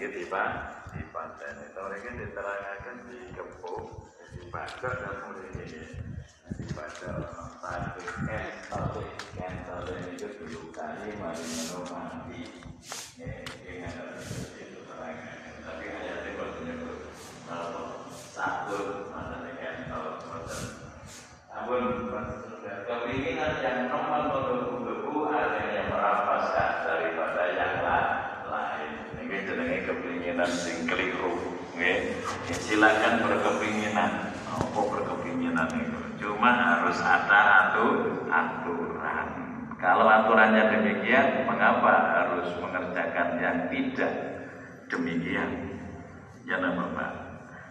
ini tiba di pantai tahun ini diterangkan di kepuk di baca dan mulai ini. Di baca satu ken satu ken satu ini itu dulu. Kali mari menomati dengan itu terangkan tapi hanya di bagian itu satu mana ken satu namun kepinginan yang nomor menggebu-gebu ada yang merampaskan daripada yang lain. Ini jenenge kepinginan sing keliru. Nggih. Silakan berkepinginan. Apa berkepinginan itu? Cuma harus ada atu aturan. Kalau aturannya demikian, mengapa harus mengerjakan yang tidak demikian? Ya Bapak.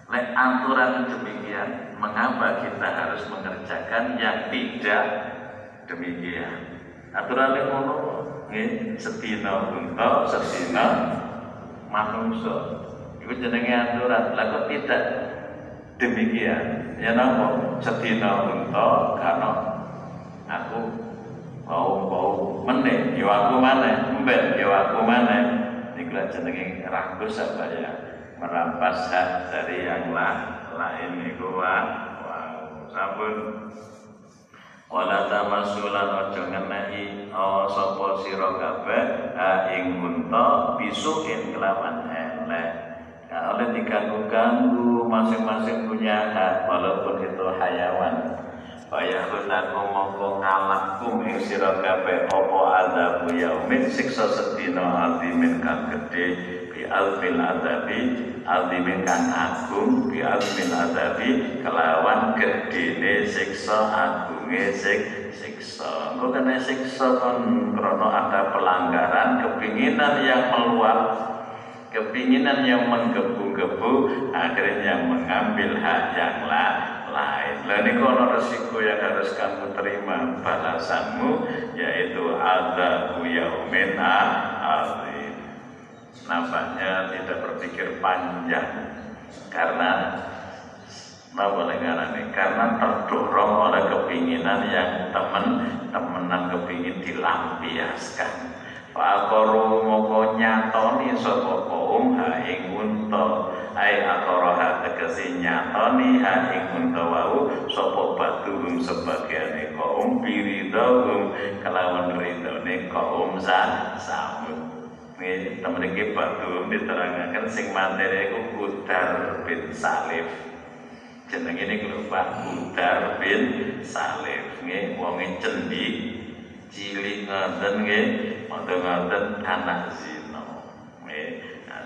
Lek aturan demikian, mengapa kita harus mengerjakan yang tidak demikian? Aturan yang ngono nggih unta, sedina manungsa. Iku jenenge aturan. Lah kok tidak demikian? Ya napa? Sedina unta karena aku bau bau meneh, yo aku maneh, mbet yo aku maneh. Niku jenenge ragus apa ya? merampas hak dari yang lain niku wa sampun wala tamasulan aja ngenehi sapa sira kabeh ha ing unta bisukin kelawan elek. Nah, oleh diganggu-ganggu masing-masing punya hak walaupun itu hayawan. Kaya hunaku mongko ngalakum ing sira kabeh apa adabu yaumin siksa sedina azimin kang gedhe bi alfil adabi azimin kang agung bi alfil adabi kelawan gedene siksa sik siksa engko kena siksa kon krana ada pelanggaran kepinginan yang meluap kepinginan yang menggebu-gebu akhirnya mengambil hak yang lain lain. Lah ini kalau resiko yang harus kamu terima balasanmu yaitu ada yaumin azim. Nampaknya tidak berpikir panjang karena Napa ini? Karena terdorong oleh kepinginan yang temen-temenan kepingin dilampiaskan. Fa'aqaru moko nyatoni sapa kaum ha ing unta ai aqaraha tegese nyatoni ha ing unta wau sapa batuhum sebagiane kaum biridahum kelawan ridone kaum sa samud ini temen iki batuhum diterangaken sing materi iku Kudar bin Salif jenenge niku lho Pak bin Salif nggih wonge cendi cilik ngoten nggih ngoten-ngoten anak zina. Nggih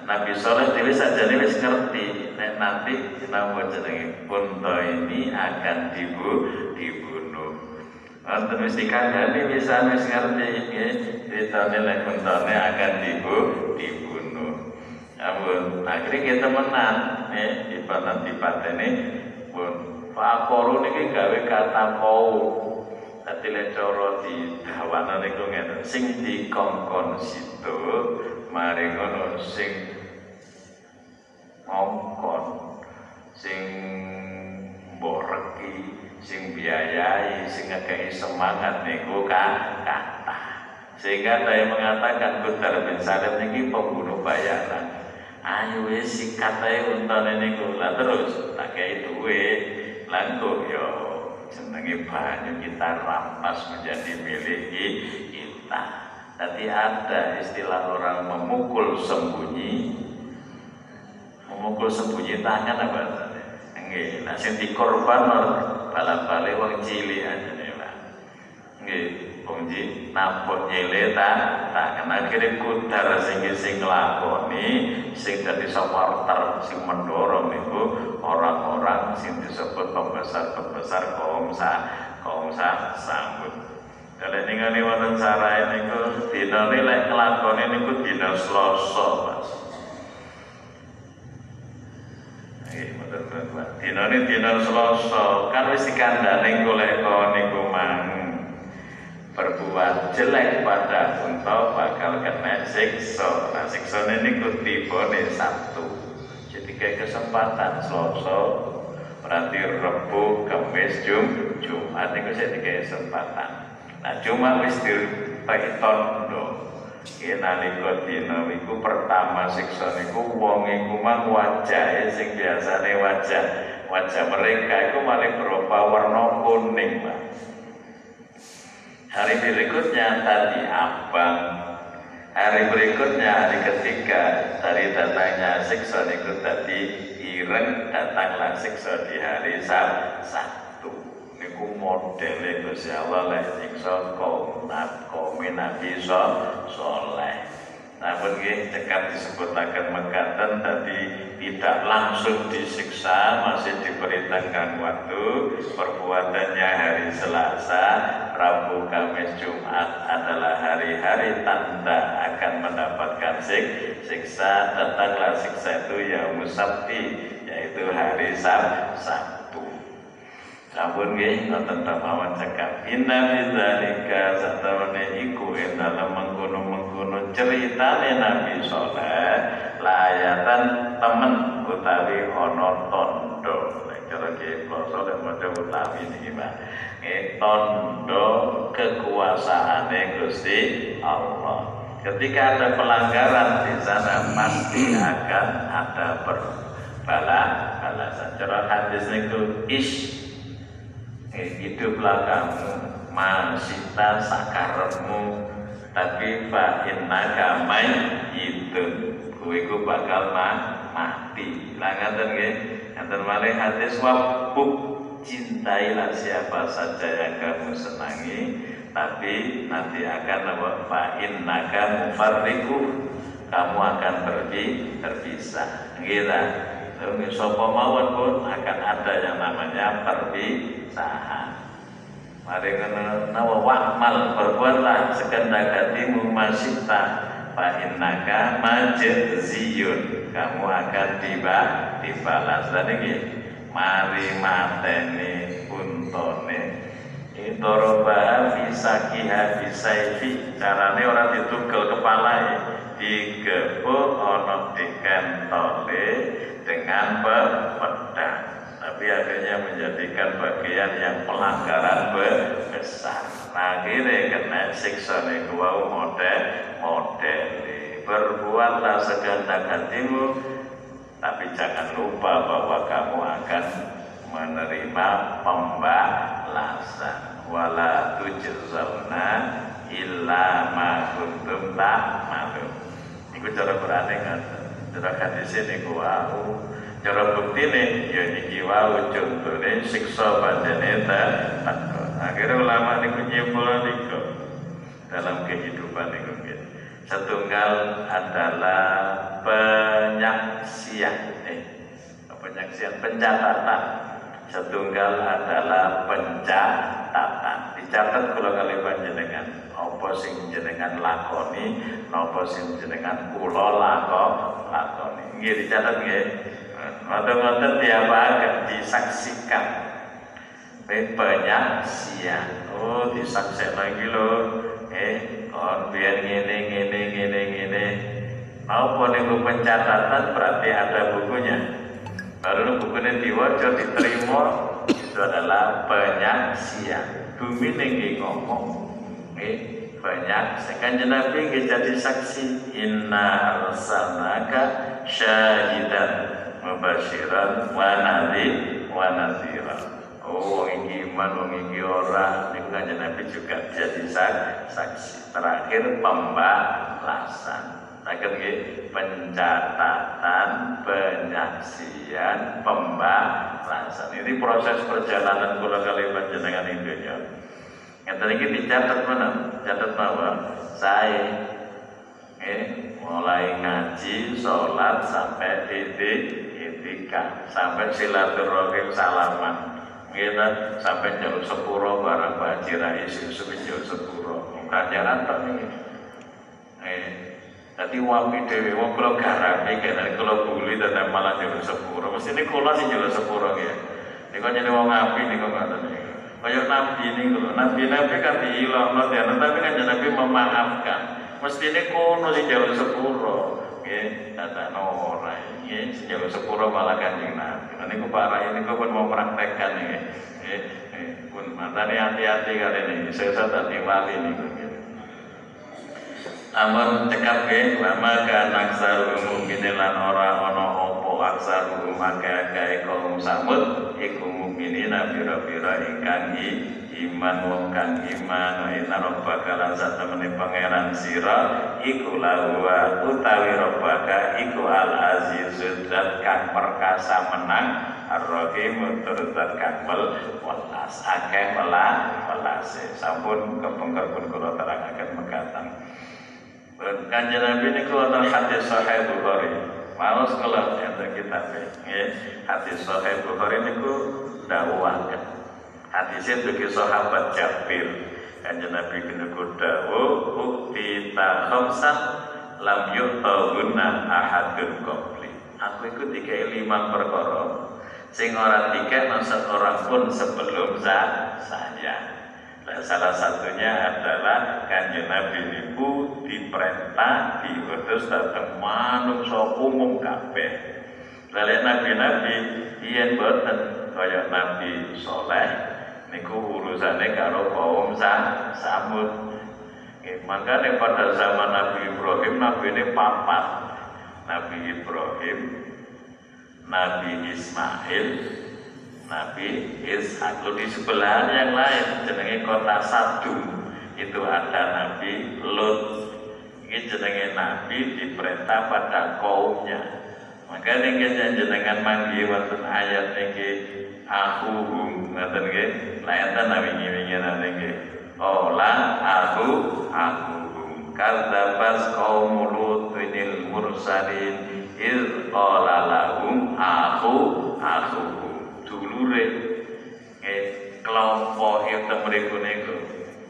Nabi Soleh dhewe saja wis ngerti nek nanti napa jenenge? Unta ini akan dibu dibunuh. Wonten wis dikandani bisa wis ngerti nggih critane nek untane akan dibu dibunuh. Ampun, akhirnya kita menang, nih, di paten ini, pun, Pak Koru ini gawe kata kau, Dadi lek cara didawana niku ngene, sing dikongkon situ mari ngono. Sing ngongkon sing boreki sing biayai sing ngekei semangat niku kata sehingga saya mengatakan Kudar bin Salim niki pembunuh bayaran. Ayo wis sikat ae untane niku. Lah terus tak kei duwe langkung yo senangi banyak kita rampas menjadi milik kita. Tadi ada istilah orang memukul sembunyi, memukul sembunyi tangan apa Nggih, nah sing dikorban bala-bale wong cilik aja nih Pak. Nggih, wong cilik napok nyele ta, tak kena kira kudar sing sing nglakoni, sing dadi supporter, sing mendorong niku orang-orang sing disebut pembesar-pembesar kaum sa kaum sa sambut. Kalau ningali wonten cara niku dina lek kelakone niku dina Selasa, Mas. Nggih, Pak. Dina ini dina Selasa, kan wis dikandani golek niku mang berbuat jelek pada unta bakal kena siksa. Nah, ini tiba nih Sabtu. Kayak kesempatan Selasa berarti Rebu, Kamis, Jum, Jumat itu saya tiga kesempatan. Nah cuma wis dipaiton do. Iki nalika dina iku pertama siksa niku wong iku mang wajahe sing biasane wajah wajah mereka itu malah berupa warna kuning Pak. Hari berikutnya tadi abang Hari berikutnya hari ketiga dari datangnya siksa niku tadi ireng datanglah siksa di hari Sabtu. Niku modele Gusti Allah lek siksa kaum nabi soleh. Namun nggih cekat disebutaken mekaten tadi tidak langsung disiksa, masih diberi tenggang waktu. Perbuatannya hari Selasa, Rabu, Kamis, Jumat adalah hari-hari tanda akan mendapatkan sik siksa. Datanglah siksa itu yang musabti, yaitu hari Sabtu. Sampun nggih wonten tamawan cekap. Inna bidzalika satamane iku ing dalem mengkono-mengkono Nabi Saleh layatan temen utawi ana tondo. Cara ki basa dan maca utawi niki Pak. Nggih tondo kekuasaane Gusti Allah. Ketika ada pelanggaran di sana pasti akan ada balasan. Cara hadis niku ish hiduplah kamu masita sakaremu tapi fa innaka itu kuwi ku bakal ma mati. Lah ngaten nggih? Ngaten malih hadis wabuk cintailah siapa saja yang kamu senangi. Tapi nanti akan apa fa innaka mufarriqu kamu akan pergi terpisah. Nggih Sopo mawon pun akan ada yang namanya perpisahan. Mari kena nawa wakmal berbuatlah sekendak hatimu masita fa innaka majziyun kamu akan tiba dibalas tadi ini mari mateni untone Idoroba bisa kiha ifi carane orang ditugel kepala digebuk ono dikentole dengan pedang tapi akhirnya menjadikan bagian yang pelanggaran besar. Nah akhirnya kena siksa niku model model berbuatlah segendak hatimu tapi jangan lupa bahwa kamu akan menerima pembalasan. Wala tujzauna illa ma kuntum ta'malun iku cara berani ngaten. Cara hadis ini wau. Cara bukti ini Ya niki wau contohnya Siksa badane Akhirnya ulama ini menyimpulkan itu Dalam kehidupan ini Setunggal adalah penyaksian eh, Penyaksian Pencatatan. Setunggal adalah pencatatan. Dicatat kalau kali panjenengan apa sing jenengan lakoni? Napa sing jenengan kula lako lakoni? Nggih dicatat nggih. Ngoten-ngoten akan disaksikan. Penyaksian oh disaksikan lagi loh eh kon biar ngene ngene ngene ngene. Apa niku pencatatan? Berarti ada bukunya. Baru bukunya diwaca diterima. Itu adalah penyaksian bumi nih ngomong. Eh banyak. Sekanjeng Nabi jadi saksi. Inna arsalnaka syahidan mubasyiran wa nadhir wa nadhira oh iki iman wong iki ora. Nabi juga jadi saksi. Terakhir pembalasan. Akan pencatatan, penyaksian, pembalasan. Ini proses perjalanan kula kali panjenengan Indonesia. Yang tadi kita catat mana? Catat bahwa saya eh, mulai ngaji, sholat sampai etik, etika, sampai silaturahim salaman. Kita sampai jauh sepuro barang baji rais Yusuf jauh sepuro. Pelajaran tak ini. Eh, Tadi wapi dewi, wong kalau garami kena kalau buli dan malah jauh sepuro. Mesti ini kula sih jauh sepuro ya. Ini kau jadi wong api, ini nggak tahu. Kayak Nabi ini loh, Nabi-Nabi kan dihilang ya, tapi kan Nabi memaafkan. Mesti ini kuno si jauh sepuro, ya, kata Nora, ya, jauh sepuro malah kanjeng Nabi. Nanti ku parah ini ku pun mau praktekkan ya, ya, pun matanya hati-hati kali ini, saya tadi wali ini. Lamun cekap nggih lama kan aksar mungkin lan ora ana apa aksar maka kaum samud iku mukminin pira-pira ingkang iman wong kang iman wa inna rabbaka lan satemene pangeran sira iku lawa utawi rabbaka iku al aziz zat kang perkasa menang ar-rahim tur zat kang welas akeh welas welase sampun kepengker pun kula terangaken mekaten Kanjeng Nabi niku wonten hadis sahih Bukhari. Mau sekolah enten kitab nggih. Hadis sahih Bukhari niku dawuhaken. Hadis itu ke sahabat Jabir. Kanjeng Nabi niku dawuh ukti ta khamsan lam yu'tahunna ahadun qabli. Aku ikut tiga lima perkara sing ora tiga orang pun sebelum saya. Nah, salah satunya adalah kanjeng Nabi niku diperintah diutus datang manungsa umum kabeh. Lalu nabi-nabi yen boten kaya Nabi Soleh niku urusane karo kaum sa Samud. Eh, makanya pada zaman Nabi Ibrahim Nabi ini papat Nabi Ibrahim Nabi Ismail Nabi Ishak di sebelah yang lain jenenge kota Sadum itu ada Nabi Lut. Ini jenenge Nabi diperintah pada kaumnya. Maka niki jenengan manggi wonten ayat niki ahuhum. Ngoten nggih? Nabi wingi-wingi niki ola aku ahuhum. Kadzabas qaumul lutinil mursalin iz qala lahum aku aku dulure eh kelompok itu mriku niku.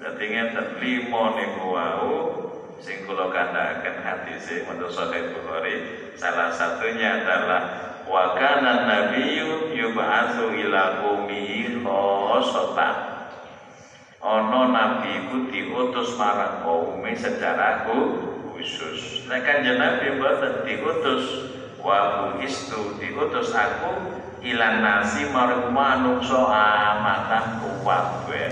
Dadi ngeten lima niku wau sing kula kandhaken hadise menurut Sahih Bukhari. Salah satunya adalah wa kana nabiyyu yub'atsu ila qaumihi khossatan ana nabi iku diutus marang kaum secara khusus. Nek kanjeng nabi mboten diutus wa istu diutus aku ilan nasi marang manungsa amatan kabeh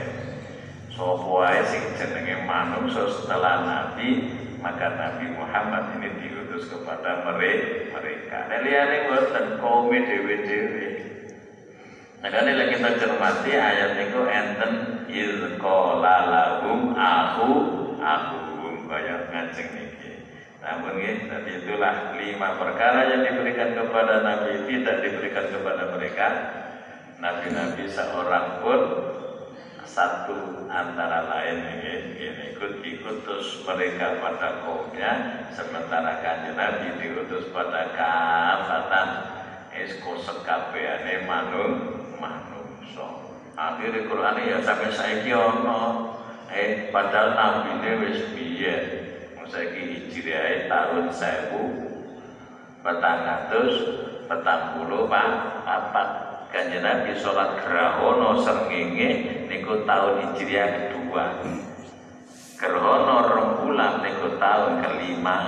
sapa wae sing jenenge manungsa setelah nabi maka Nabi Muhammad ini diutus kepada mereka. Nah, liyane boten kaum dhewe-dhewe. Nah, ini kita cermati ayat itu enten lahum aku aku kaya ngajeng niki. Namun ya, tadi itulah lima perkara yang diberikan kepada Nabi tidak diberikan kepada mereka. Nabi-nabi seorang pun satu antara lain ini, ini ikut diutus mereka pada kaumnya sementara kanjeng Nabi diutus pada kafatan. Esko sekabehane manung manungsa. Akhirnya Quran ya sampai saiki ono. Eh padahal nabi ini wis biyen saiki hijriah tahun 1000 petang atus petang puluh papat. Kanjeng Nabi sholat gerhono srengenge niku tahun hijriah kedua. Gerhono rembulan niku tahun kelima.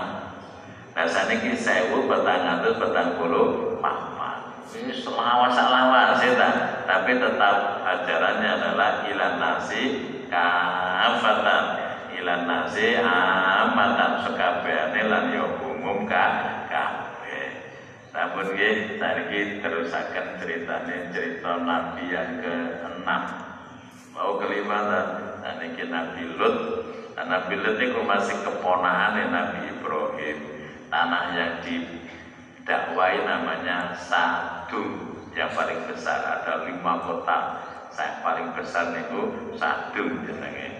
Nah saniki sewu petang atus petang puluh papat. Ini selawas lawas ya tapi tetap ajarannya adalah ilan nasi kafatan ilan nasi amatan sekabehane lan ya umum ka kabeh. Sampun nggih saniki terusaken ceritane cerita nabi yang ke-6. Mau kelima ta niki Nabi Lut. Nabi Lut itu masih keponakan Nabi Ibrahim. Tanah yang didakwai namanya Sadum yang paling besar ada lima kota. Saya paling besar niku Sadum jenenge.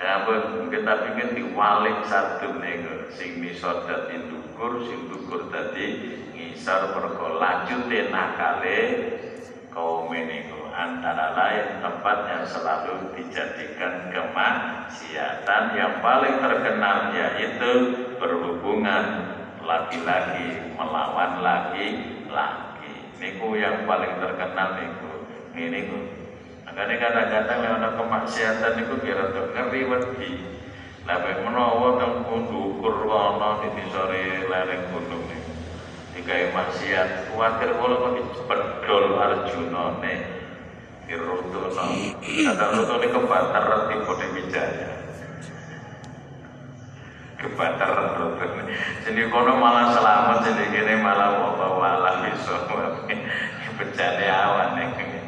Ampun, kita pikir diwalik satu nego sing misor dadi dukur, sing dukur dadi ngisor mergo lanjute nakale kaum niku antara lain tempat yang selalu dijadikan kemaksiatan yang paling terkenal yaitu berhubungan laki-laki melawan laki-laki. Niku yang paling terkenal niku. Ini Makanya kadang-kadang ada kemaksiatan itu kira tuh ngeri wedi. Labe menawa teng kundukur kono di sore lereng gunung nih. Digawe maksiat, kuatir kula kok pedol Arjuna nih. Dirutuno. Ada rutune kebatar tipe Wijaya. kebater jadi kono malah selamat jadi kini malah wabah wala bisa bencana awan bencana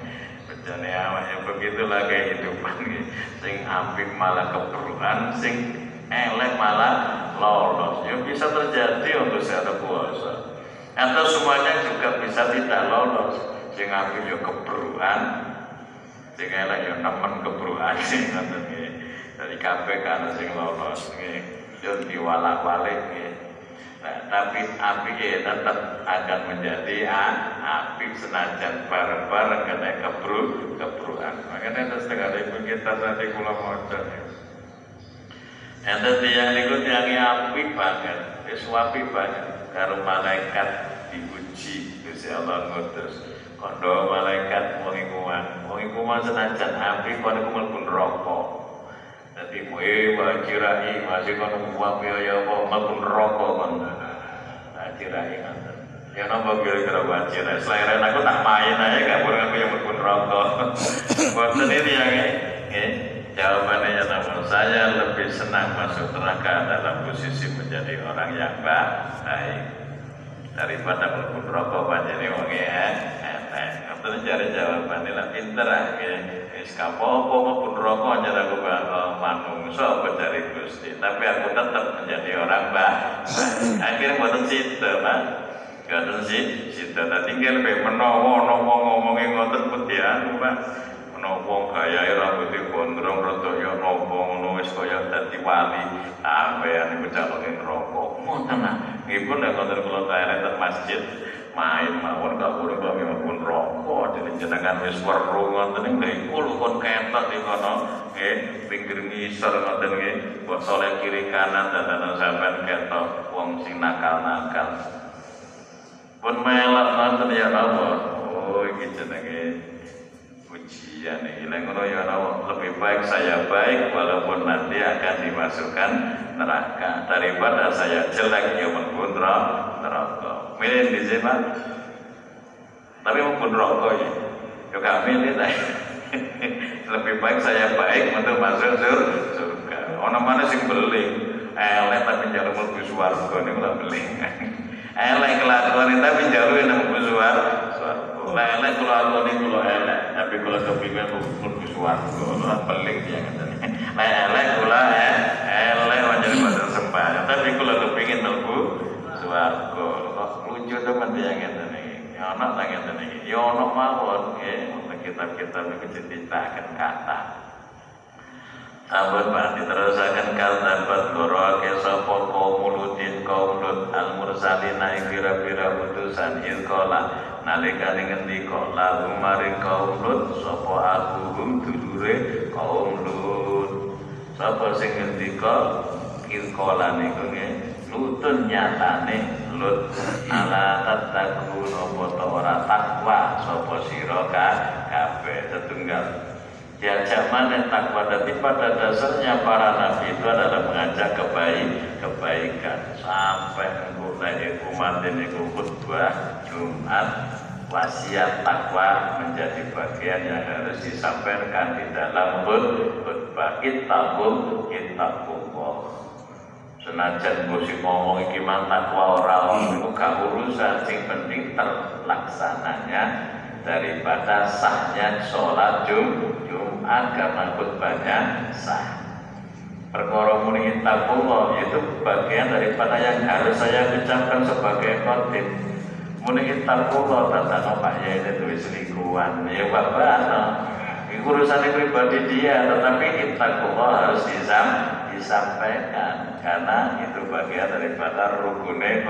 awan ya begitulah kehidupan sing apik malah keperluan sing elek malah lolos. Ya bisa terjadi untuk saya puasa. Atau semuanya juga bisa tidak lolos. Sing apik ya keperluan sing elek ya nemen keperluan sing dari KPK sing lolos nggih. Yo diwalak-walik ya. Tapi api ya tetap akan menjadi api senajan bareng-bareng kena kebru kebruan. Makanya itu setengah ibu kita tadi kula moco. Ente tiang niku tiang api banget, wis api banget karo malaikat diuji Gusti Allah ngutus. Kondo malaikat wong iku wong iku senajan api kono iku mlebu neraka. Jadi kue wajirai masih kan uang biaya apa maupun rokok kan. Wajirai kan. Ya nopo kira-kira wajirai. Selain aku tak main aja gak boleh aku yang maupun rokok. Buat sendiri yang ini. Jawabannya ya namun saya lebih senang masuk neraka dalam posisi menjadi orang yang baik daripada rokok panjang wong ya. Terus cari jawabannya lah pinter aja. Wis kapopo maupun rokok nyara aku manungso apa dari Gusti. Tapi aku tetap menjadi orang bah. Akhirnya buatan situ, Pak. Buatan si, situ. Nah tinggal pe menowo, nowo ngomongin ngotot putih anu, Pak. Menowo gaya rambutnya gondrong, rotok ya nowo ngono wis kaya dadi wali. Ambean iku calonin rokok. Ngoten nah. Nggih nek ngoten kula tarik masjid main mawon gak boleh rokok jadi jenengan wis weru ngoten ing mriku kon ketot di kono. Nggih pinggir ngisor ngoten nggih. Botole kiri kanan dadanan sampean ketok wong sing nakal-nakal. Pun melak ngoten ya Allah oh iki jenenge ujian ini ngono ya lebih baik saya baik walaupun nanti akan dimasukkan neraka. Daripada saya jelek ya pun neraka. Milih di sini tapi maupun rokok ya. Juga milih lah lebih baik saya baik untuk masuk surga. Orang mana sih beli? Elek tapi jalur mau suwargo ini malah beli. Elek kelakuan tapi jalur yang mau suwargo. Elek kelakuan ini kalau elek tapi kalau kepingin mau suwargo. Beli dia katanya elek kula eh, elek wajar pada sembahyang tapi kalau kepingin mau suwargo. Lucu teman dia ngeten iki. Ya ana ta ngeten iki. Ya ana mawon nggih kitab-kitab iki diceritakan kata. Sahabat Pak diterusakan kaldabat ke sapa kaum muludin kaum lut al mursalina pira-pira utusan ilkola nalikane ngendika lahum maring kaum lut sapa aguhum dulure kaum lut sapa sing ngendika ilkola niku nggih lutun nyatane lut ala tatakun apa ta ora takwa sapa sira kabeh setunggal diajak mana takwa tapi pada dasarnya para nabi itu adalah mengajak kebaik kebaikan. Sampai mulai umat ini khutbah Jumat wasiat takwa menjadi bagian yang harus disampaikan di dalam khutbah. Ittaqul ittaqullah senajan mesti ngomong iki mantap ora itu gak urusan. Sing penting terlaksananya daripada sahnya sholat Jum Jumat karena khutbahnya sah. Perkara muni takullah itu bagian daripada yang harus saya ucapkan sebagai khotib. Muni takullah tata Pak ya itu selingkuhan. Ya bapak no. urusan pribadi dia tetapi takullah harus disam disampaikan karena itu bagian daripada rukune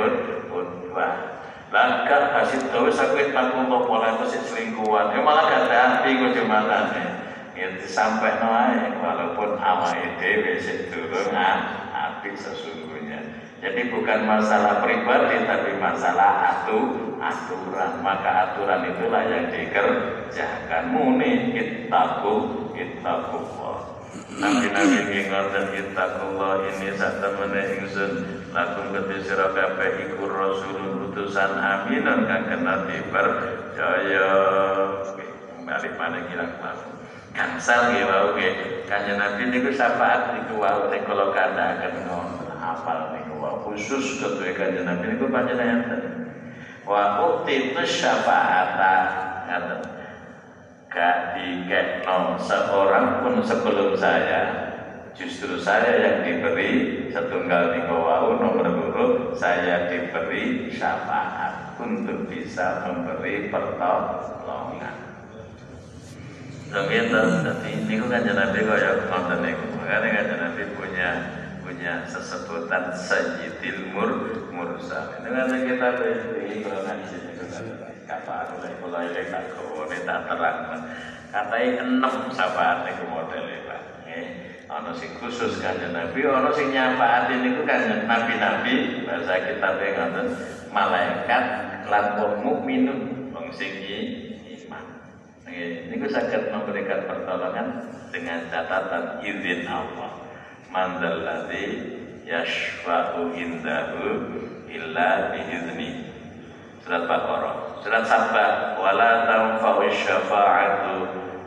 khutbah. Langkah kasih tahu sakit takut pola itu selingkuhan. Ya malah gak hati gue cuma tanya. Ya disampaikan aja walaupun ama itu sik turun api sesungguhnya. Jadi bukan masalah pribadi tapi masalah atu aturan. Maka aturan itulah yang dikerjakan. Muni itaku itakullah. Nabi-nabi dan kita kulo ini saat temene ingsun. Lakum kedhi sira kabeh iku rasulun utusan. Aminan kang kena dipercaya kembali mana kira kelaku kangsal nggih wau nggih kanjeng Nabi niku syafaat niku wau. Nek kula kandhaken ngono apal niku wa khusus ketua kanjeng Nabi niku panjenengan. Wa utitu syafaata. Ngaten. Gak dikekno seorang pun sebelum saya justru saya yang diberi setunggal niku wau nomor loro saya diberi syafaat untuk bisa memberi pertolongan. Lho ngeten, dadi niku kanjeng Nabi kaya ngoten niku. Makane kanjeng Nabi punya punya sesebutan Sayyidil Mur Mursal. Ini kan kita beri kalau di sini lagi mulai lagi tak kau tak terang. Katai enam sahabat niku modelnya pak. Ono sing khusus kanjeng Nabi, ono sing nyafaati niku kanjeng Nabi-nabi bahasa kita ngoten malaikat lan mukminun wong sing ini sakit memberikan pertolongan dengan catatan izin Allah. Mandalladzi yashfa'u indahu illa biizni. Surat Baqarah. Surat Sabah wala tanfa'u syafa'atu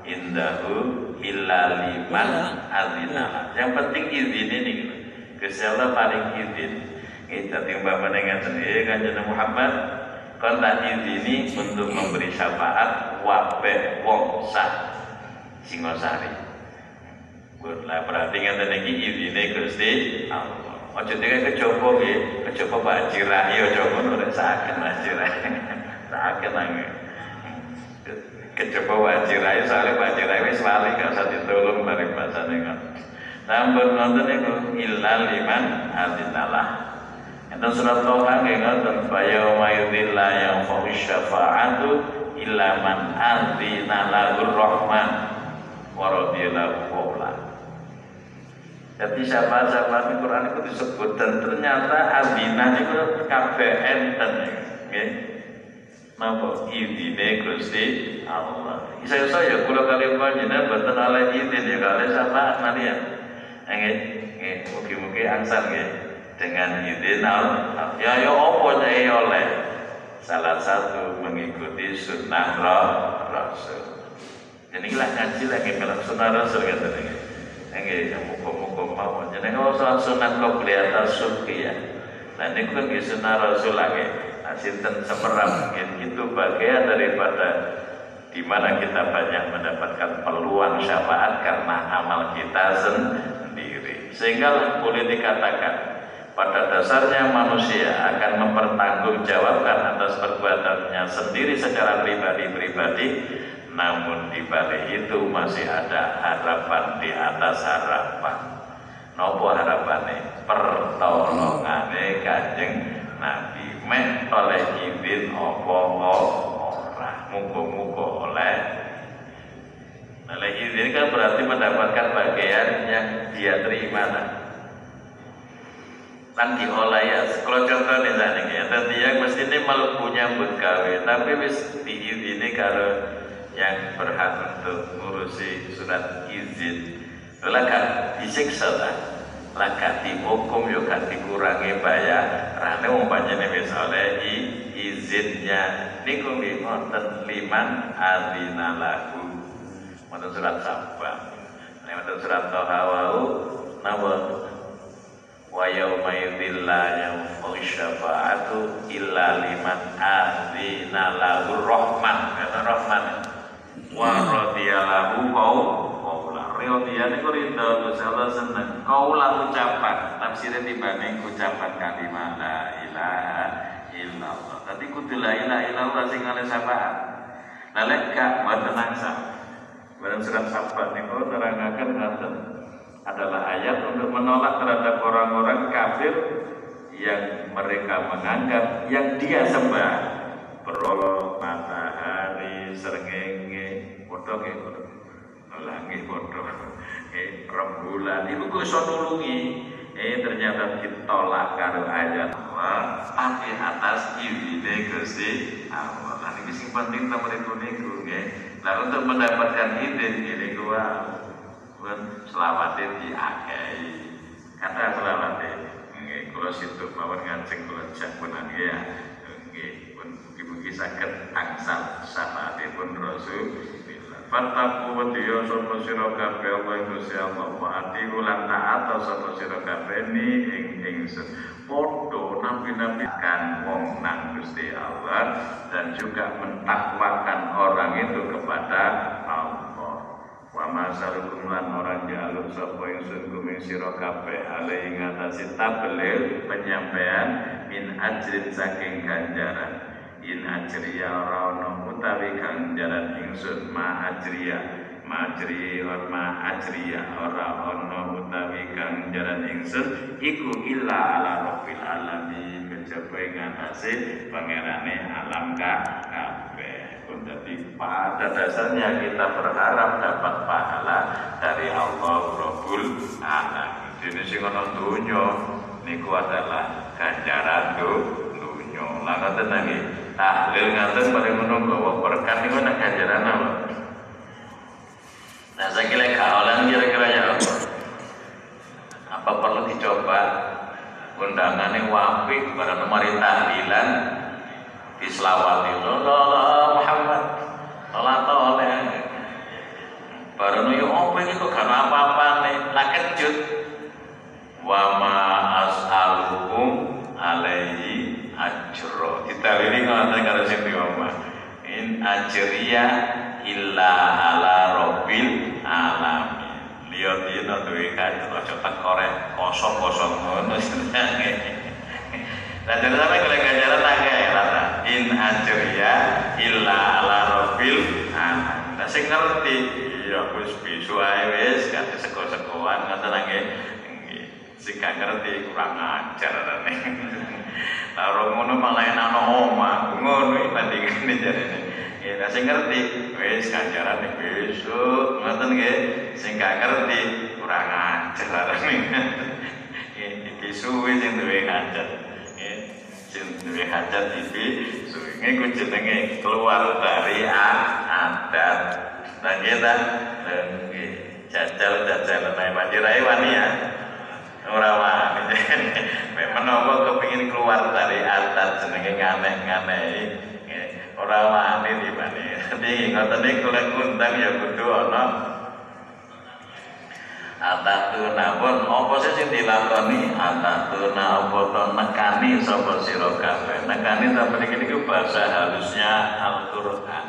indahu illa liman azina. Yang penting izin ini Gusti Allah paling izin. Kita timbang mendengar sendiri kanjeng Muhammad kon tak izini untuk memberi syafaat wabe wong sah Singosari. Lah berarti ngeten iki izine Gusti Allah. Aja dhewe kecoba nggih, Pak Jirah ya aja ngono nek saken Pak Jirah. Saken nang. Kecoba Pak Jirah soalnya Pak Jirah wis wali gak usah ditolong bareng bahasane kan. Nampun ngoten niku illal liman surat Toha nggih ngoten fa yauma la yanfa'u syafa'atu illa man adzina lahu rahman wa radiyalahu qawla. Jadi syafaat-syafaat Quran itu disebut dan ternyata adzina itu kabeh enten nggih. Napa idine Gusti Allah. Isa saya kula kali panjenengan boten oleh izin ya kali syafaat malian. Nggih, nggih, mugi-mugi angsal nggih dengan izin Allah. Ya ya apa saya oleh salah satu mengikuti sunnah Rasul. Jadi lah ngaji lagi kalau sunnah Rasul kata ini. Enggak, yang muka-muka mau. Kalau soal sunnah kau kelihatan suki ya. Nah ini kan sunnah Rasul lagi. Sinten mungkin itu bagian daripada di mana kita banyak mendapatkan peluang syafaat karena amal kita sendiri. Sehingga boleh dikatakan pada dasarnya manusia akan mempertanggungjawabkan atas perbuatannya sendiri secara pribadi-pribadi. Namun di balik itu masih ada harapan di atas harapan. Nopo harapannya? Pertolongane kanjeng Nabi mek oleh izin opo ora? Mugo-mugo oleh. Oleh izin kan berarti mendapatkan bagian yang dia terima nah. Kan diolah ya. Kalau contoh nih tadi ya. Tadi yang mesti ini punya begawe tapi wis diizini kalau yang berhak untuk ngurusi surat izin. Laka disiksa lah. Laka dihukum yo kan dikurangi bayar rane umpamanya misalnya i, izinnya. Niku nggih wonten liman adzina lahu. Wonten surat sabah wonten surat tohawau napa? Wa yauma idzil la syafa'atu illa liman adzina lahu rahman. Kata rahman. Wa radiyallahu qaula radiya niku ridho Gusti Allah seneng qaula ucapan tafsirnya dibanding ucapan kalimat la ilaha illallah. Tadi kudu la ilaha illallah sing ngale syafaat lalek gak mboten nangsa Barang surat sahabat niku nerangaken ngaten. Adalah ayat untuk menolak terhadap orang-orang kafir yang mereka menganggap yang dia sembah. Berolok matahari serengenge bodoh langit bodoh. Eh rembulan. Itu gue so nulungi. Eh ternyata ditolak karo ayat Allah. Tapi atas izine Gusti Allah. Nah ini sing penting nomor itu niku nggih. Nah untuk mendapatkan izin ini gua pun selawate diakai kata selawate nggih kula situ mawon nganceng kula jamunan ya. Nggih pun mugi-mugi saged angsal syafaatipun Rasulullah Fataku wadiyo sapa sira kabeh Allah Gusti Allah wa ati ulan taat sapa sira kabeh ni ing ingsun. Padha nabi-nabi kan wong nang Gusti Allah dan juga mentakwakan orang itu kepada Allah. Wa masalukum lan orang jalur sapa ingsun kuming sira kabeh ale ing atase penyampaian min ajrin saking ganjaran in ajriya ora ana utawi ganjaran ingsun ma ajriya. Ma ajri or ma ajriya. Ora ana utawi ganjaran ingsun iku illa ala rabbil alamin. Kejaba ing atase pangerane alam kabeh. Dadi pada dasarnya kita berharap dapat pahala dari Allah Rabbul Alamin. Dene sing ana donya niku adalah ganjaran dunya. Lah ngoten tahlil ngaten paling menunggu bahwa berkat niku nek ganjaran apa? Nah saya kira kaolan kira-kira ya apa? Apa perlu dicoba? Undangannya wafi kepada nomori tahlilan di selawati Allah Muhammad. Allah oleh. Baru nuyu apa ini kok karena apa-apa nih? Lah kejut. Wa ma as'alukum alaihi ajro. Ditawiri ngoten karo sing diomah in ajriya illa ala rabbil alamin. Dia duwe kaji aja tekore kosong-kosong ngono. Lah jadi sampai kalau ganjaran naga ya rata. In ajriya illa ala rabbil alamin. Nah sing ngerti iya wis bisu ae wis kate sego-segoan ngoten nggih. Sing gak ngerti kurang ajar rene. Lah ngono malah ana omah, ngono bandingane jarene. Ya sing ngerti wis ganjaran besok, ngoten nggih. Sing gak ngerti kurang ajar Iki suwe sing duwe hajat. Sing duwe hajat iki suwe ku jenenge keluar dari adat. Dan kita jajal-jajal naik banjirai wani ya ora wani menawa kepengin keluar dari adat jenenge nganeh-nganehi ora wani dibane dadi ngoten niku lek ngundang ya kudu ana. Atatuna pun apa sih sing dilakoni? Atatuna apa to? Nekani sapa sira kabeh? Nekani sampe iki niku bahasa halusnya Al-Qur'an.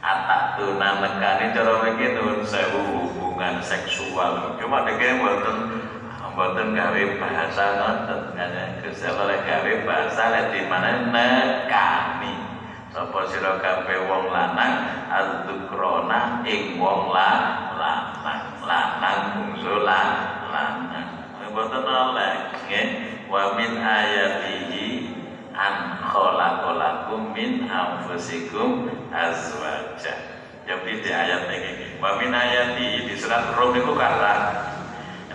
Atatuna nekani cara mriki nuwun sewu hubungan seksual. Cuma deke mboten mboten gawe bahasa ngoten. Ngene Gusti Allah gawe bahasa lek di mana? Nekani sapa sira kabeh wong lanang adzkrona ing wong lanang. Lanang bungsu lanang. Mboten oleh nggih. Wa min ayatihi an khalaqalakum min anfusikum azwaja. Jadi di ayat ini. Wa min ayati di surat Rum itu kata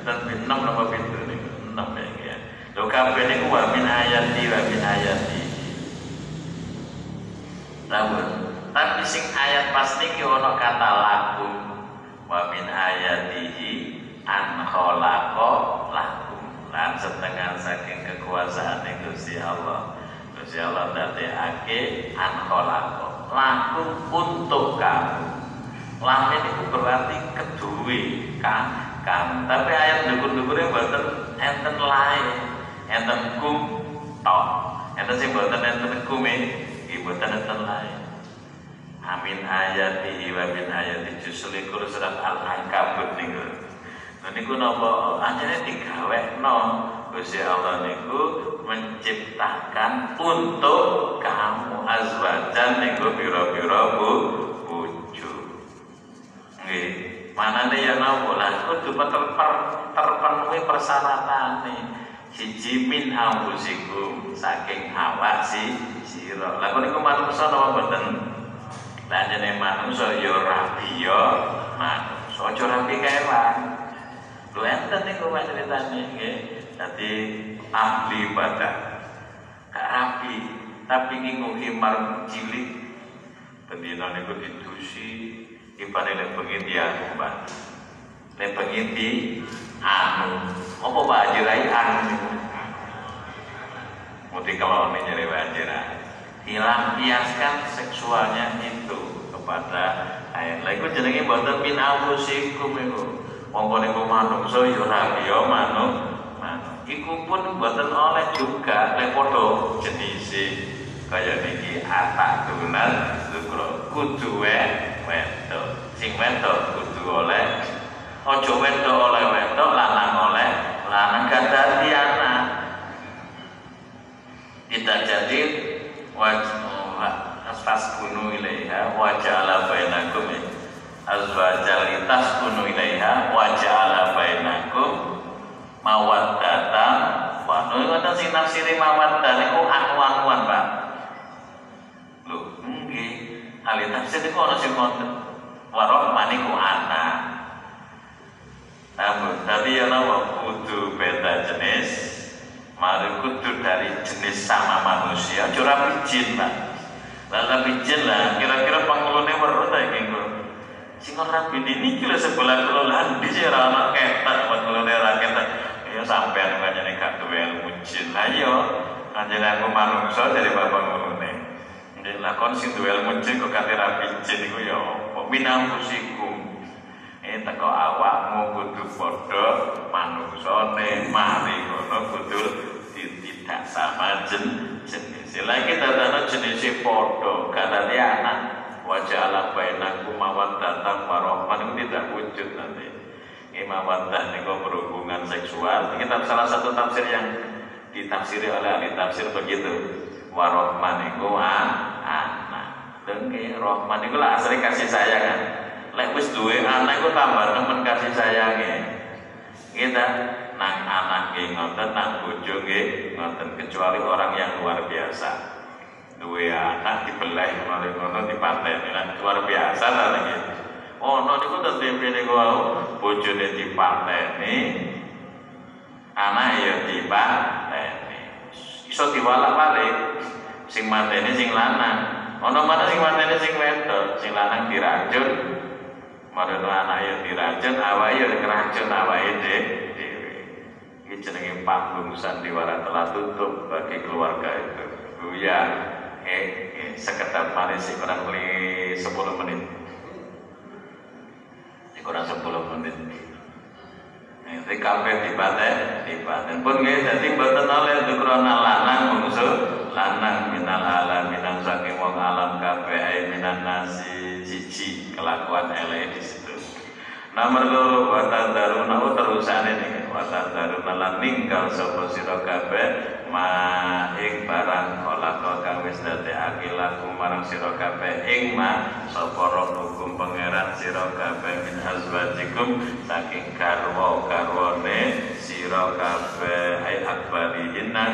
dan enam nama pintu ini enam ya lo kabeh niku wa min ayati wa min ayati. Namun tapi sing ayat pasti ki ono kata lakum wa min ayatihi an khalaqa lakum. Lan setengah saking kekuasaan Gusti Allah. Gusti Allah dadekake an khalaqa. Lakum untuk kamu. Lam ini berarti kedue kan kan tapi ayat dukur-dukurnya buatan enten lain enten kum tok. Enten sing buatan enten kum ini buatan enten lain amin ayatihi wa min ayati jusuli kul surat al-ankabut niku. Niku napa? Anjene digawekno. Gusti Allah niku menciptakan untuk kamu azwajan niku pira-pira bu bojo manane ya napa lah kudu terper, terpenuhi persyaratan siji min anfusikum saking awak si sira lha niku manungsa napa mboten Lah jenenge manungsa ya rabi ya manungsa aja rabi kewan. Lho enten niku Pak critane nggih. Dadi ahli badan. Gak rapi, tapi ngingu himar cilik. Bendina niku didusi ibane nek bengi dia mbak. Nek bengi di anu. Apa Pak Ajirai anu? Mesti kalau Pak Ajirai hilang biaskan seksualnya itu kepada Ayo, lha iku jenenge mboten min anfusikum iku. Monggo niku manungsa ya ya manuk manuk. Iku pun mboten oleh juga lek padha jenise kaya niki atak tunan sukro kudu wedok. Sing wedok kudu oleh aja wedok oleh wedok lanang oleh lanang gak dadi anak. Kita jadi wajah asfas kunu ilaiha wa ja'ala bainakum azwaja litaskunu ilaiha wa ja'ala bainakum mawaddatan wa nu ngoten sing nafsiri mawaddah niku anu-anuan Pak ahli tafsir niku ana sing ngoten warahmah niku anak namun tapi ya nawa kudu beda jenis. Mari kudu dari jenis sama manusia. Curah jin Pak. Lah bijin lah, kira-kira pangulune weruh ta iki engko. Sing ora ini kira sebelah kula lan di sira ana ketak pangulune ora ketak. Ya sampean kanjane gak duwe ilmu jin. Lah iya, kanjane aku manungsa dari bapak ngulune. Nek lakon sing duwe ilmu jin kok kate rapi jin iku ya apa minangkusikum. Eh teko awakmu kudu padha manungsane mari ngono kudu tidak sama jen jenis kita tanda jenis podo kata dia anak wajah ala bainaku datang warohman itu tidak wujud nanti. Ini berhubungan seksual. Ini salah satu tafsir yang ditafsiri oleh ahli tafsir begitu. Warohman itu anak. Dan rohman itu lah asli kasih sayang. Kan. Lek wis duwe anak itu tambah temen kasih sayangnya. Kita nang anak nggih ngoten nang bojo nggih ngoten kecuali orang yang luar biasa. Duwe anak dibelah mari ngono dipateni lan luar biasa ta nggih? Ono niku tempe niku wau bojone dipateni anak ya dipateni iso diwalak-walik sing mateni sing lanang ono mana sing mateni sing wedok sing lanang diracun Marono anak ya diracun, awake ya keracun awake dhewe. Ini jenenge panggung sandiwara telah tutup bagi keluarga itu. Buya, eh, eh sekedar manis kurang beli 10 menit. Kurang 10 menit. Ini kabeh dipaten, dipaten pun nggih dadi mboten oleh dukrona lanang mungsu lanang minal alam minang saking wong alam kabeh minan nasi siji kelakuan elek di situ. Nomor loro watan daruna terusane nih watan daruna lan ninggal sapa sira kabeh ma ing barang kala kang wis dadekake laku marang sira kabeh ing ma sapa hukum pangeran sira kabeh min azwajikum saking karwa karwane sira kabeh ai akbarihinna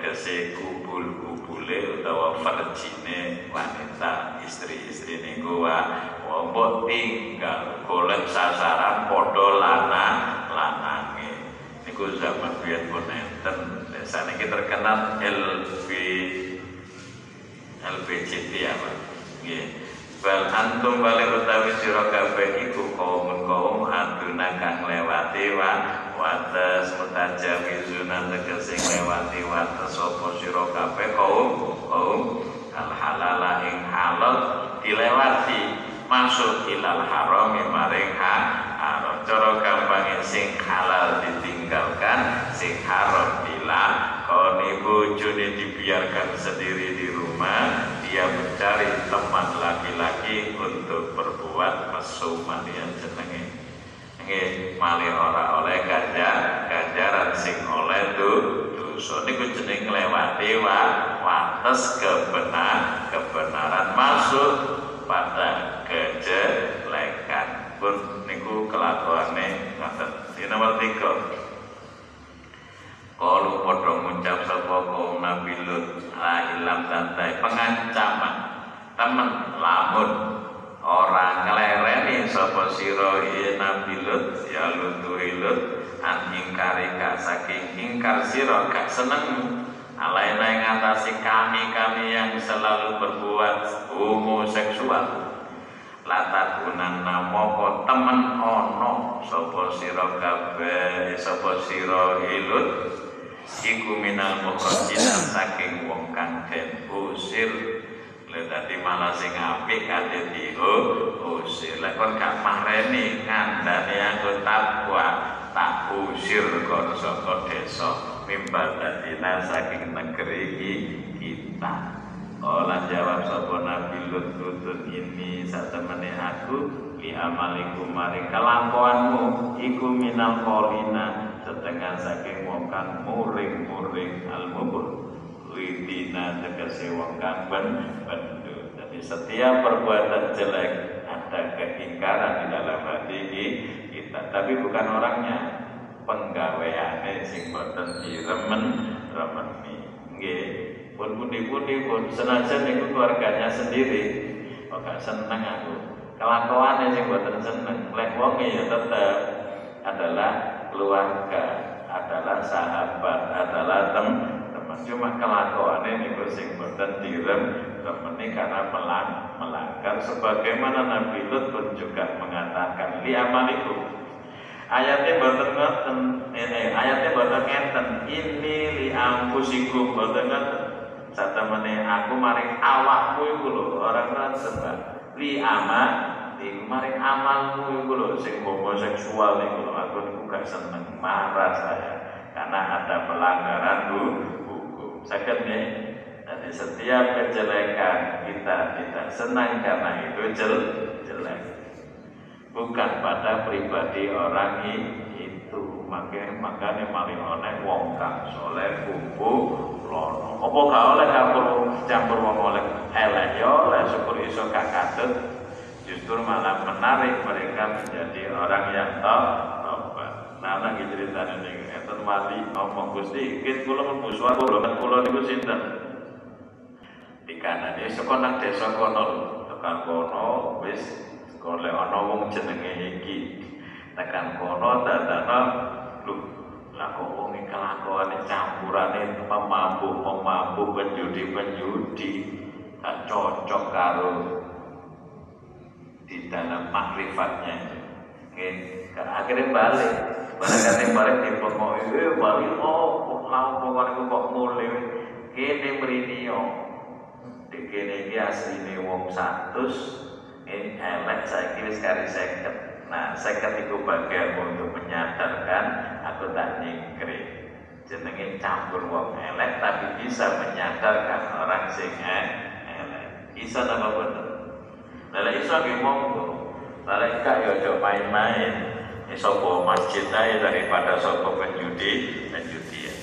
tegese kubul-kubule utawa farjine wanita istri-istri niku wa mbok tinggal golek sasaran padha lanang lanange? Niku zaman biyen pun enten. Saniki terkenal LB LBCT ya Pak. Nggih. Bal antum balik utawi sira kabeh iku kaum kaum aduna kang lewati wa wates mutajawizuna tegese lewati wates sapa sira kabeh? Kaum kaum al halala ing halal dilewati. Masuk ilal haram maring haram. Cara gampang sing halal ditinggalkan sing haram dilakoni bojone dibiarkan sendiri di rumah dia mencari teman laki-laki untuk berbuat mesuman yang jenenge nggih malih ora oleh ganjar ganjaran sing oleh tu dosa niku jeneng nglewati wa wates kebenar kebenaran masuk pada kejelekan pun niku kelakuane ngoten. Di nomor tiga Kalau podo ngucap sapa kaum Nabi Lut la ilam tantai pengancaman temen lamun orang ngelereni sapa sira Nabi Lut ya Lut Lut. An ingkari ka saking ingkar sira gak seneng. Alaina yang ngatasi kami-kami yang selalu berbuat homoseksual. Latar gunana moko temen ono sopo siro kabeh sopo siro ilut iku minal mukhrajina saking wong kang den usir Dadi malah sing apik kate diusir. Lek kon gak mareni ngandani aku takwa, tak usir kon saka desa mimbal dadina saking negeri kita. Olah jawab sapa Nabi Lut Lutun ini satemene aku li amaliku maring kelakuanmu iku minal kolina setengah saking wong kang muring-muring al-mubur Widina tegese wong kang ben setiap perbuatan jelek ada keingkaran di dalam hati kita. Tapi bukan orangnya. Penggaweane sing boten diremen remeni nggih. Pun pundi-pundi pun. Senajan niku keluarganya sendiri kok seneng aku? Kelakuannya sing boten seneng lek wonge ya tetap adalah keluarga adalah sahabat adalah cuma kelakuannya niku sing boten direm temani karena melang, melanggar. Sebagaimana Nabi Lut pun juga mengatakan li amalikum. Ayatnya boten ngoten eh, ayatnya boten ini li ampusikum boten ngoten. Satemene aku maring awakmu iku lho orang kan sebab li ama di maring amalmu iku lho sing homoseksual iku lho. Aku niku gak seneng marah saya karena ada pelanggaran hukum saged nggih jadi setiap kejelekan kita tidak senang karena itu jel, jelek. Bukan pada pribadi orang itu. Makanya makanya maling oleh wong kang soleh kubu lono. Apa gak oleh campur campur wong oleh elek ya oleh syukur iso gak katut. Justru malah menarik mereka menjadi orang yang tobat. Nah, lagi cerita ini, itu mati? Ngomong gusti, kita pulau mlebu swarga, pulau niku sinten? kanan ya saka nang desa kono tekan kono wis golek ana wong jenenge iki. Tekan kono dadana lho lah kok wong iki kelakuane campurane pemabuk pemabuk penjudi penjudi gak cocok karo di dalam makrifatnya. Oke, akhirnya balik Barangkali balik di pokok eh balik kok mau pokoknya kok mulai. Kene merinio kene iki asline wong 100 ini elek saiki wis kari 50 nah 50 iku bagian untuk menyadarkan aku tak nyingkri. Jenenge campur wong elek tapi bisa menyadarkan orang sing elek. Bisa apa betul Lala iso ki monggo. Lala gak yo ya main-main Sopo masjid daripada sopo penjudi penjudi ya.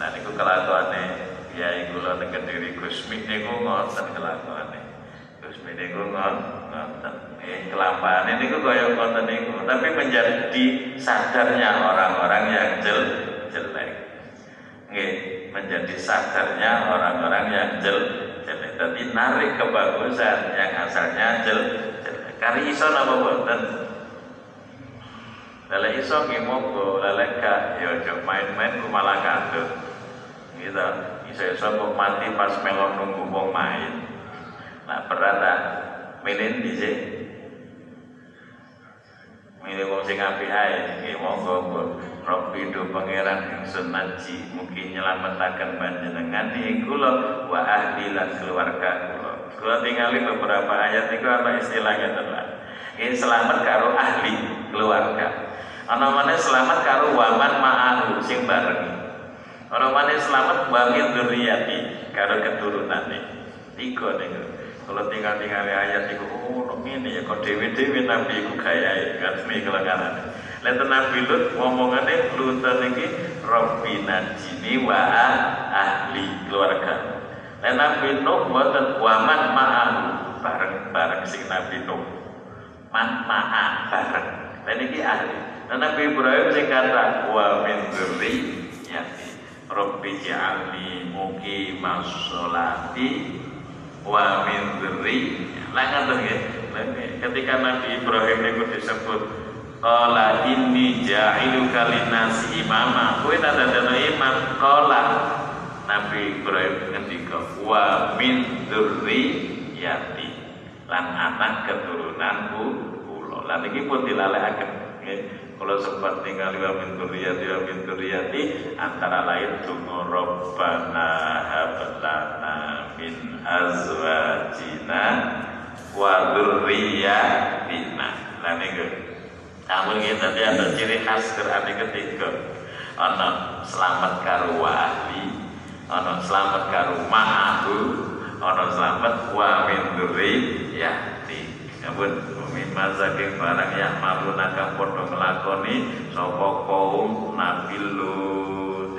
Nah niku kelakuane Kiai kula teng Kediri Gusmi niku ngoten kelakuane. Gusmi niku ngoten. Eh kelampane niku kaya ngoten niku, tapi menjadi sadarnya orang-orang yang jel jelek. Nggih, menjadi sadarnya orang-orang yang jel jelek. Tapi narik kebagusan yang asalnya jel jelek. Kari iso napa boten? Lele iso nggih monggo, lele gak ya main-main ku malah kandut. Gitu saya kok mati pas melon nunggu wong main. Nah berat tak milih di sini milih wong sing apik ae. Nggih monggo Rabbi do pangeran ingsun naji mungkin nyelametaken panjenengan. Ing kula wa ahli lan keluarga kula. Kula tingali beberapa ayat itu apa istilahnya tenan ini selamat karo ahli keluarga ana mana selamat karo waman ma'ahu sing bareng Orang mana selamat bangin duriyati karo keturunane. Tiga nih. Kalau tinggal-tinggal ayat itu, oh ini ya kok dewi-dewi nabi iku kan ini kelengaran. Lalu nabi Lut ngomongannya Lutan ini Robbi najini wa ahli keluarga. Lalu nabi Nuh buatan waman ma'ahu bareng-bareng sing nabi Nuh. Man ma'a bareng. Dan ini ahli. Nabi Ibrahim sing kata wa min dzurriyyati Rabbi ja'alni muqimas sholati wa min dzurri. Lah ngoten nggih. Ketika Nabi Ibrahim niku disebut Qala inni ja'iluka linnasi imama. Kowe tak dadekno imam. Qala Nabi Ibrahim ngendika wa min dzurriyyati. Lan anak keturunanku. Lan iki pun dilalekaken nggih. Kalau sempat tinggal wa min dzurriyyati wa min antara lain tunggu Rabbana hab lana min azwajina wa dzurriyyatina. Lah niku. Namun kita ada ciri khas Quran ketiga. Ana selamat karo ahli, ana selamat karo ma'ahu, ana selamat wa min dzurriyyati. Ampun min mazaking barang yang malu nakang padha nglakoni sapa kaum Nabi Lut.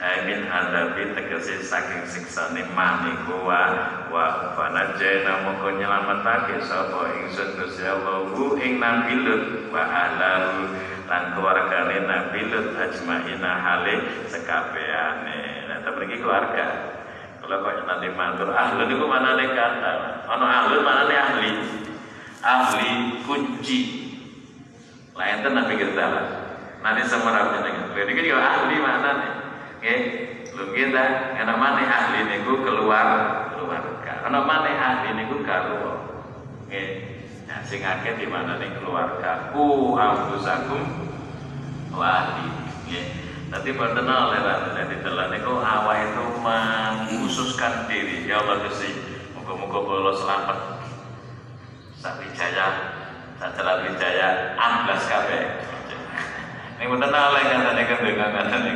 Amin hadapi tegesi saking siksane maniku wa wa fanajena moko nyelametake sapa ingsun Gusti Allah ing Nabi Lut wa ahlahu lan keluargane Nabi Lut ajmaina hale sekabehane. Nah, mriki keluarga. Kalau kok nanti matur ahli niku manane kata. Ana ahli manane ahli. Ahli kunci. Lah enten nabi kita lah. Nanti semerap jenengan. Lha iki yo ahli manane. Nggih. Lho kita ana maneh ahli niku keluar keluarga. Ana maneh ahli niku karo. Nggih. Nah, sing di mana nih keluarga ku ambusakum wa ahli. Nanti boten oleh jadi telan niku awak itu mengkhususkan diri. Ya Allah Gusti, muga-muga kula selamat. Sak wijaya, sak jalan wijaya amblas kabeh. Ini boten oleh katane kendhengan katane.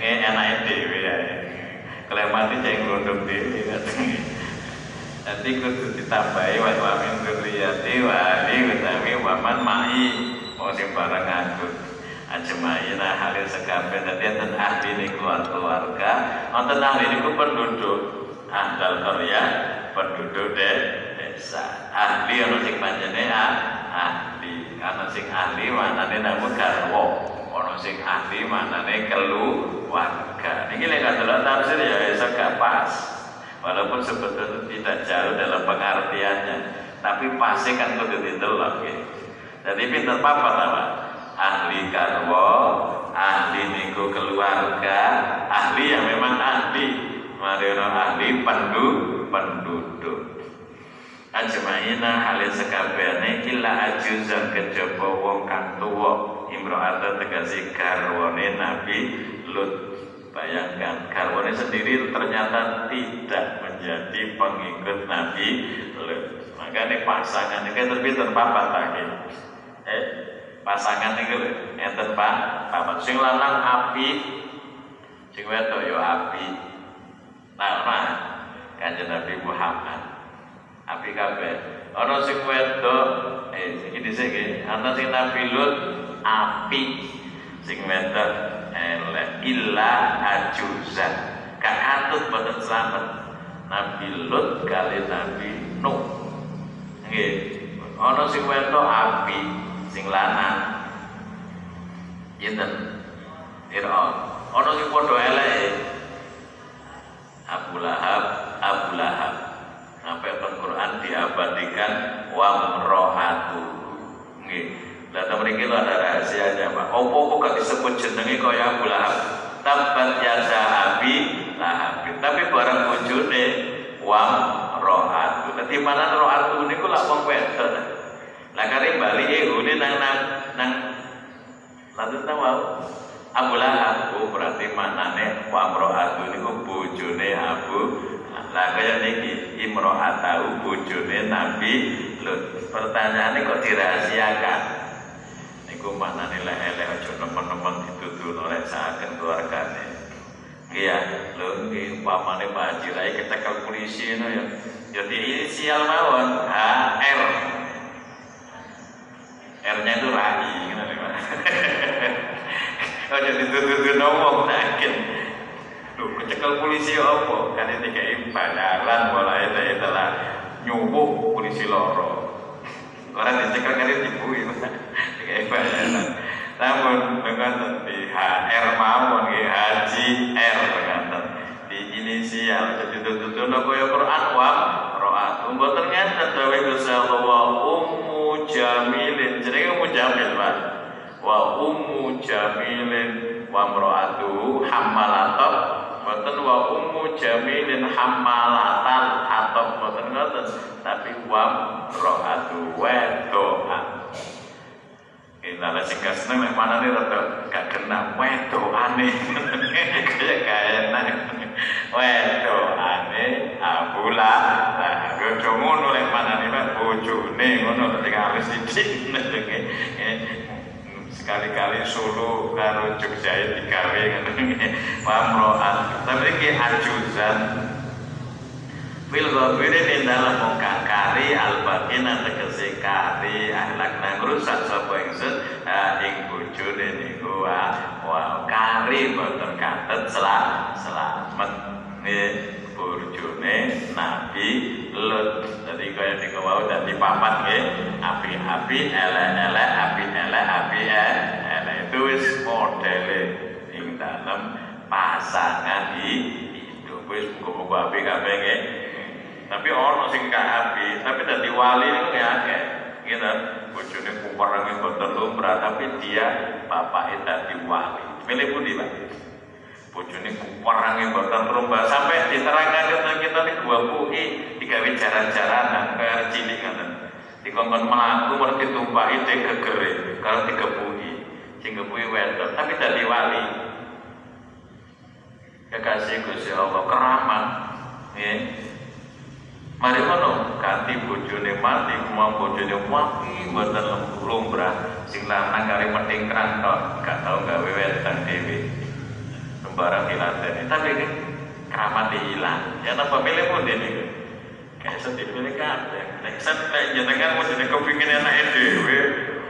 Ini enake dhewe ya. Kalau mati jangan ngerunduk dhewe katane. Nanti kudu ditambahi wa min dzurriyyati wa ali wa man ma'i mau bareng aku ajmaina halil sekabeh dadi enten ahli niku keluarga wonten ahli niku penduduk ahdal karya penduduk de desa. Ahli ana sing panjene ahli. Ana sing ahli manane namun garwa. Ana sing ahli manane keluarga. Niki lek adalah tafsir ya bisa gak pas. Walaupun sebetulnya tidak jauh dalam pengertiannya tapi pasti kan kudu ditelok ya jadi pinter papa apa ahli karwo ahli niku keluarga ahli yang memang ahli marino ahli pendu penduduk ajmaina halil sekabehane illa ajuzan kejaba wong kang tuwa imro'ata tegasi garwane Nabi Lut Bayangkan Garwane sendiri ternyata tidak menjadi pengikut Nabi Lut. Maka ini pasangan ini kan lebih terpapat lagi. Eh, pasangan ini lho, enten pak, papat. Sing lanang api, sing wedok yo api. Nah, nah, kanjeng Nabi Muhammad. Api kabeh. Ana sing wedok, eh iki dhisik iki, ana sing Nabi Lut api. Sing wedok elek illa ajuzan gak atut boten selamat Nabi Lut kali Nabi Nuh nggih ana sing wedok api sing lanang Yenten Fir'aun ana sing padha elek Abu Lahab Abu Lahab sampai Al-Quran diabadikan wa mrohatu nggih lah mriki lho ada rahasianya Pak. Opo kok gak disebut jenenge kaya Abu Lahab? Tabat yasa abi lahab. Tapi barang bojone wam rohatu. Dadi mana rohatu niku lak wong wedok. Lah kare bali ehune nang nang nang Lalu tahu Abu Lahab oh, berarti manane wa rohatu niku bojone Abu lah kaya niki imro'atahu bojone Nabi Lut. Pertanyaannya kok dirahasiakan? Iku mana nilai elek aja nemen-nemen dituduh oleh saken keluargane. Iya, lho nggih umpamane Pak Haji Rai kecekel polisi no ya. Ya di inisial mawon HR. R-nya itu Rai, gitu. Oh jadi dituduh ngomong sakit. Lho kecekel polisi apa? Kan ini kayak bayaran mulai itu telah nyubuh polisi loro. Orang dicekel kan dibui, kayak bayaran. Namun dengan di HR mawon, di Haji R dengan di inisial jadi tutup no kaya Quran wa roat. Umbo ternyata dawe Gusti Allah wa jamilin. Jenenge ummu jamil, Pak. Wa ummu jamilin wa mro'atu hammalatat Mboten wa ummu jamilin hammalatan atau mboten ngoten tapi wa ro'atu wedoan kita lah gak seneng nek manane rada gak kena wedokane kaya kaya enak. Wedokane abula nah aja ngono lek manane lek bojone ngono ketika wis sithik. Sekali-kali Solo karo Jogja digawe ngono. Pamroan tapi iki ajuzan fil ghabiri ing dalam muka kari albaqina tegese kari ahlak nang rusak sapa ingsun? Ing bojone niku wa kari boten katet selamat. Nggih bojone Nabi Lut. Jadi kaya niku wau dadi papat nggih. Api-api elek-elek api-elek api elek itu wis modele ing dalam pasangan hidup wis muga-muga api kabeh nggih tapi ono sing gak api tapi dadi wali niku ya akeh. Gitu bojone kumparange boten lumrah tapi dia bapake dadi wali. Milih pundi Pak? Bojone kumparange boten lumrah. Sampai diterangkan kita di gua bui digawe jaran-jaranan kaya cilik ngoten. Dikongkon baru ditumpaki dek gegere kalau digebuki sing gebuki wedok tapi dadi wali. Kekasih Gusti Allah keramat. Ya Mari ngono ganti bojone mati kumang bojone mati mboten lumrah sing lanang kari medhing kranton gak tau gawe wedang dhewe. Sembarang dilateni. Tapi keramat hilang ya napa milih pun ini kayak sedih milih kabeh. Nek sen nek jenengan mau jeneng kepingin enake dhewe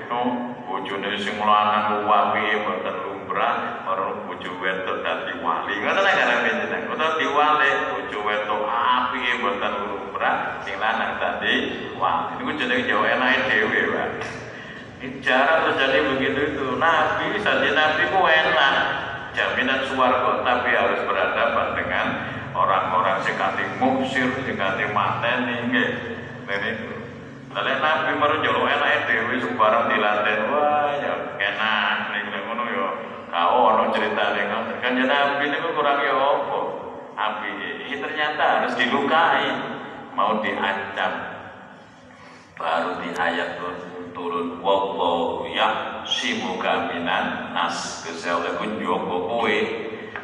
oh bojone sing lanang wapi mboten lumrah marang bojo wedok dadi wali. Ngono nek arep jeneng utawa diwali bojo wedok api mboten lumrah sing lanang tadi wali niku jenenge Jawa enake dhewe Pak. Cara terjadi begitu itu. Nabi saja Nabi ku enak. Jaminan suarga tapi harus berhadapan dengan orang-orang muksir sing kanthi mateni nggih. Niku. Lalu Nabi baru jauh enak dewi sembarang dilanten wah ya enak nih ngono yo kau ono cerita nih kan ya Nabi ini kurang ya apa? Ini ternyata harus dilukai mau diancam. Baru di ayat turun wallahu ya simuka minan nas. Kesel pun jogo kowe?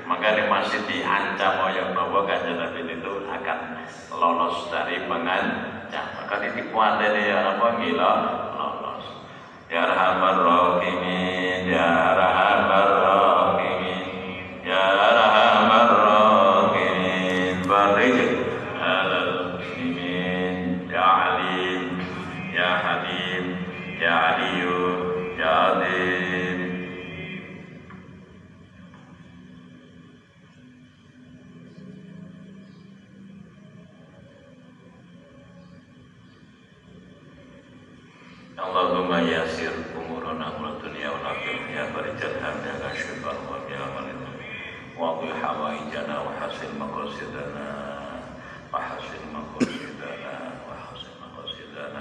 Maka masih diancam oleh bahwa kanjeng Nabi itu akan lolos dari pengancam. Maka dikuatkan ya apa gila lolos. Ya rahman rahimin ya rahman rahimin Yasir umurana wa dunya wa akhirah ya barijal syukur wa ya malik wa qul hawaijana wa hasil maqasidana wa hasil maqasidana wa hasil maqasidana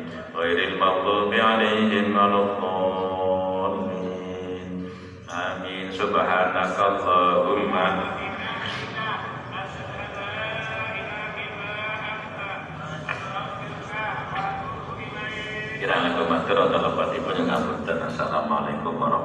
غير المغضوب عليهم ولا الضالين آمين سبحانك اللهم Kiranya kemantir adalah pati penyengapunten. Assalamualaikum warahmatullahi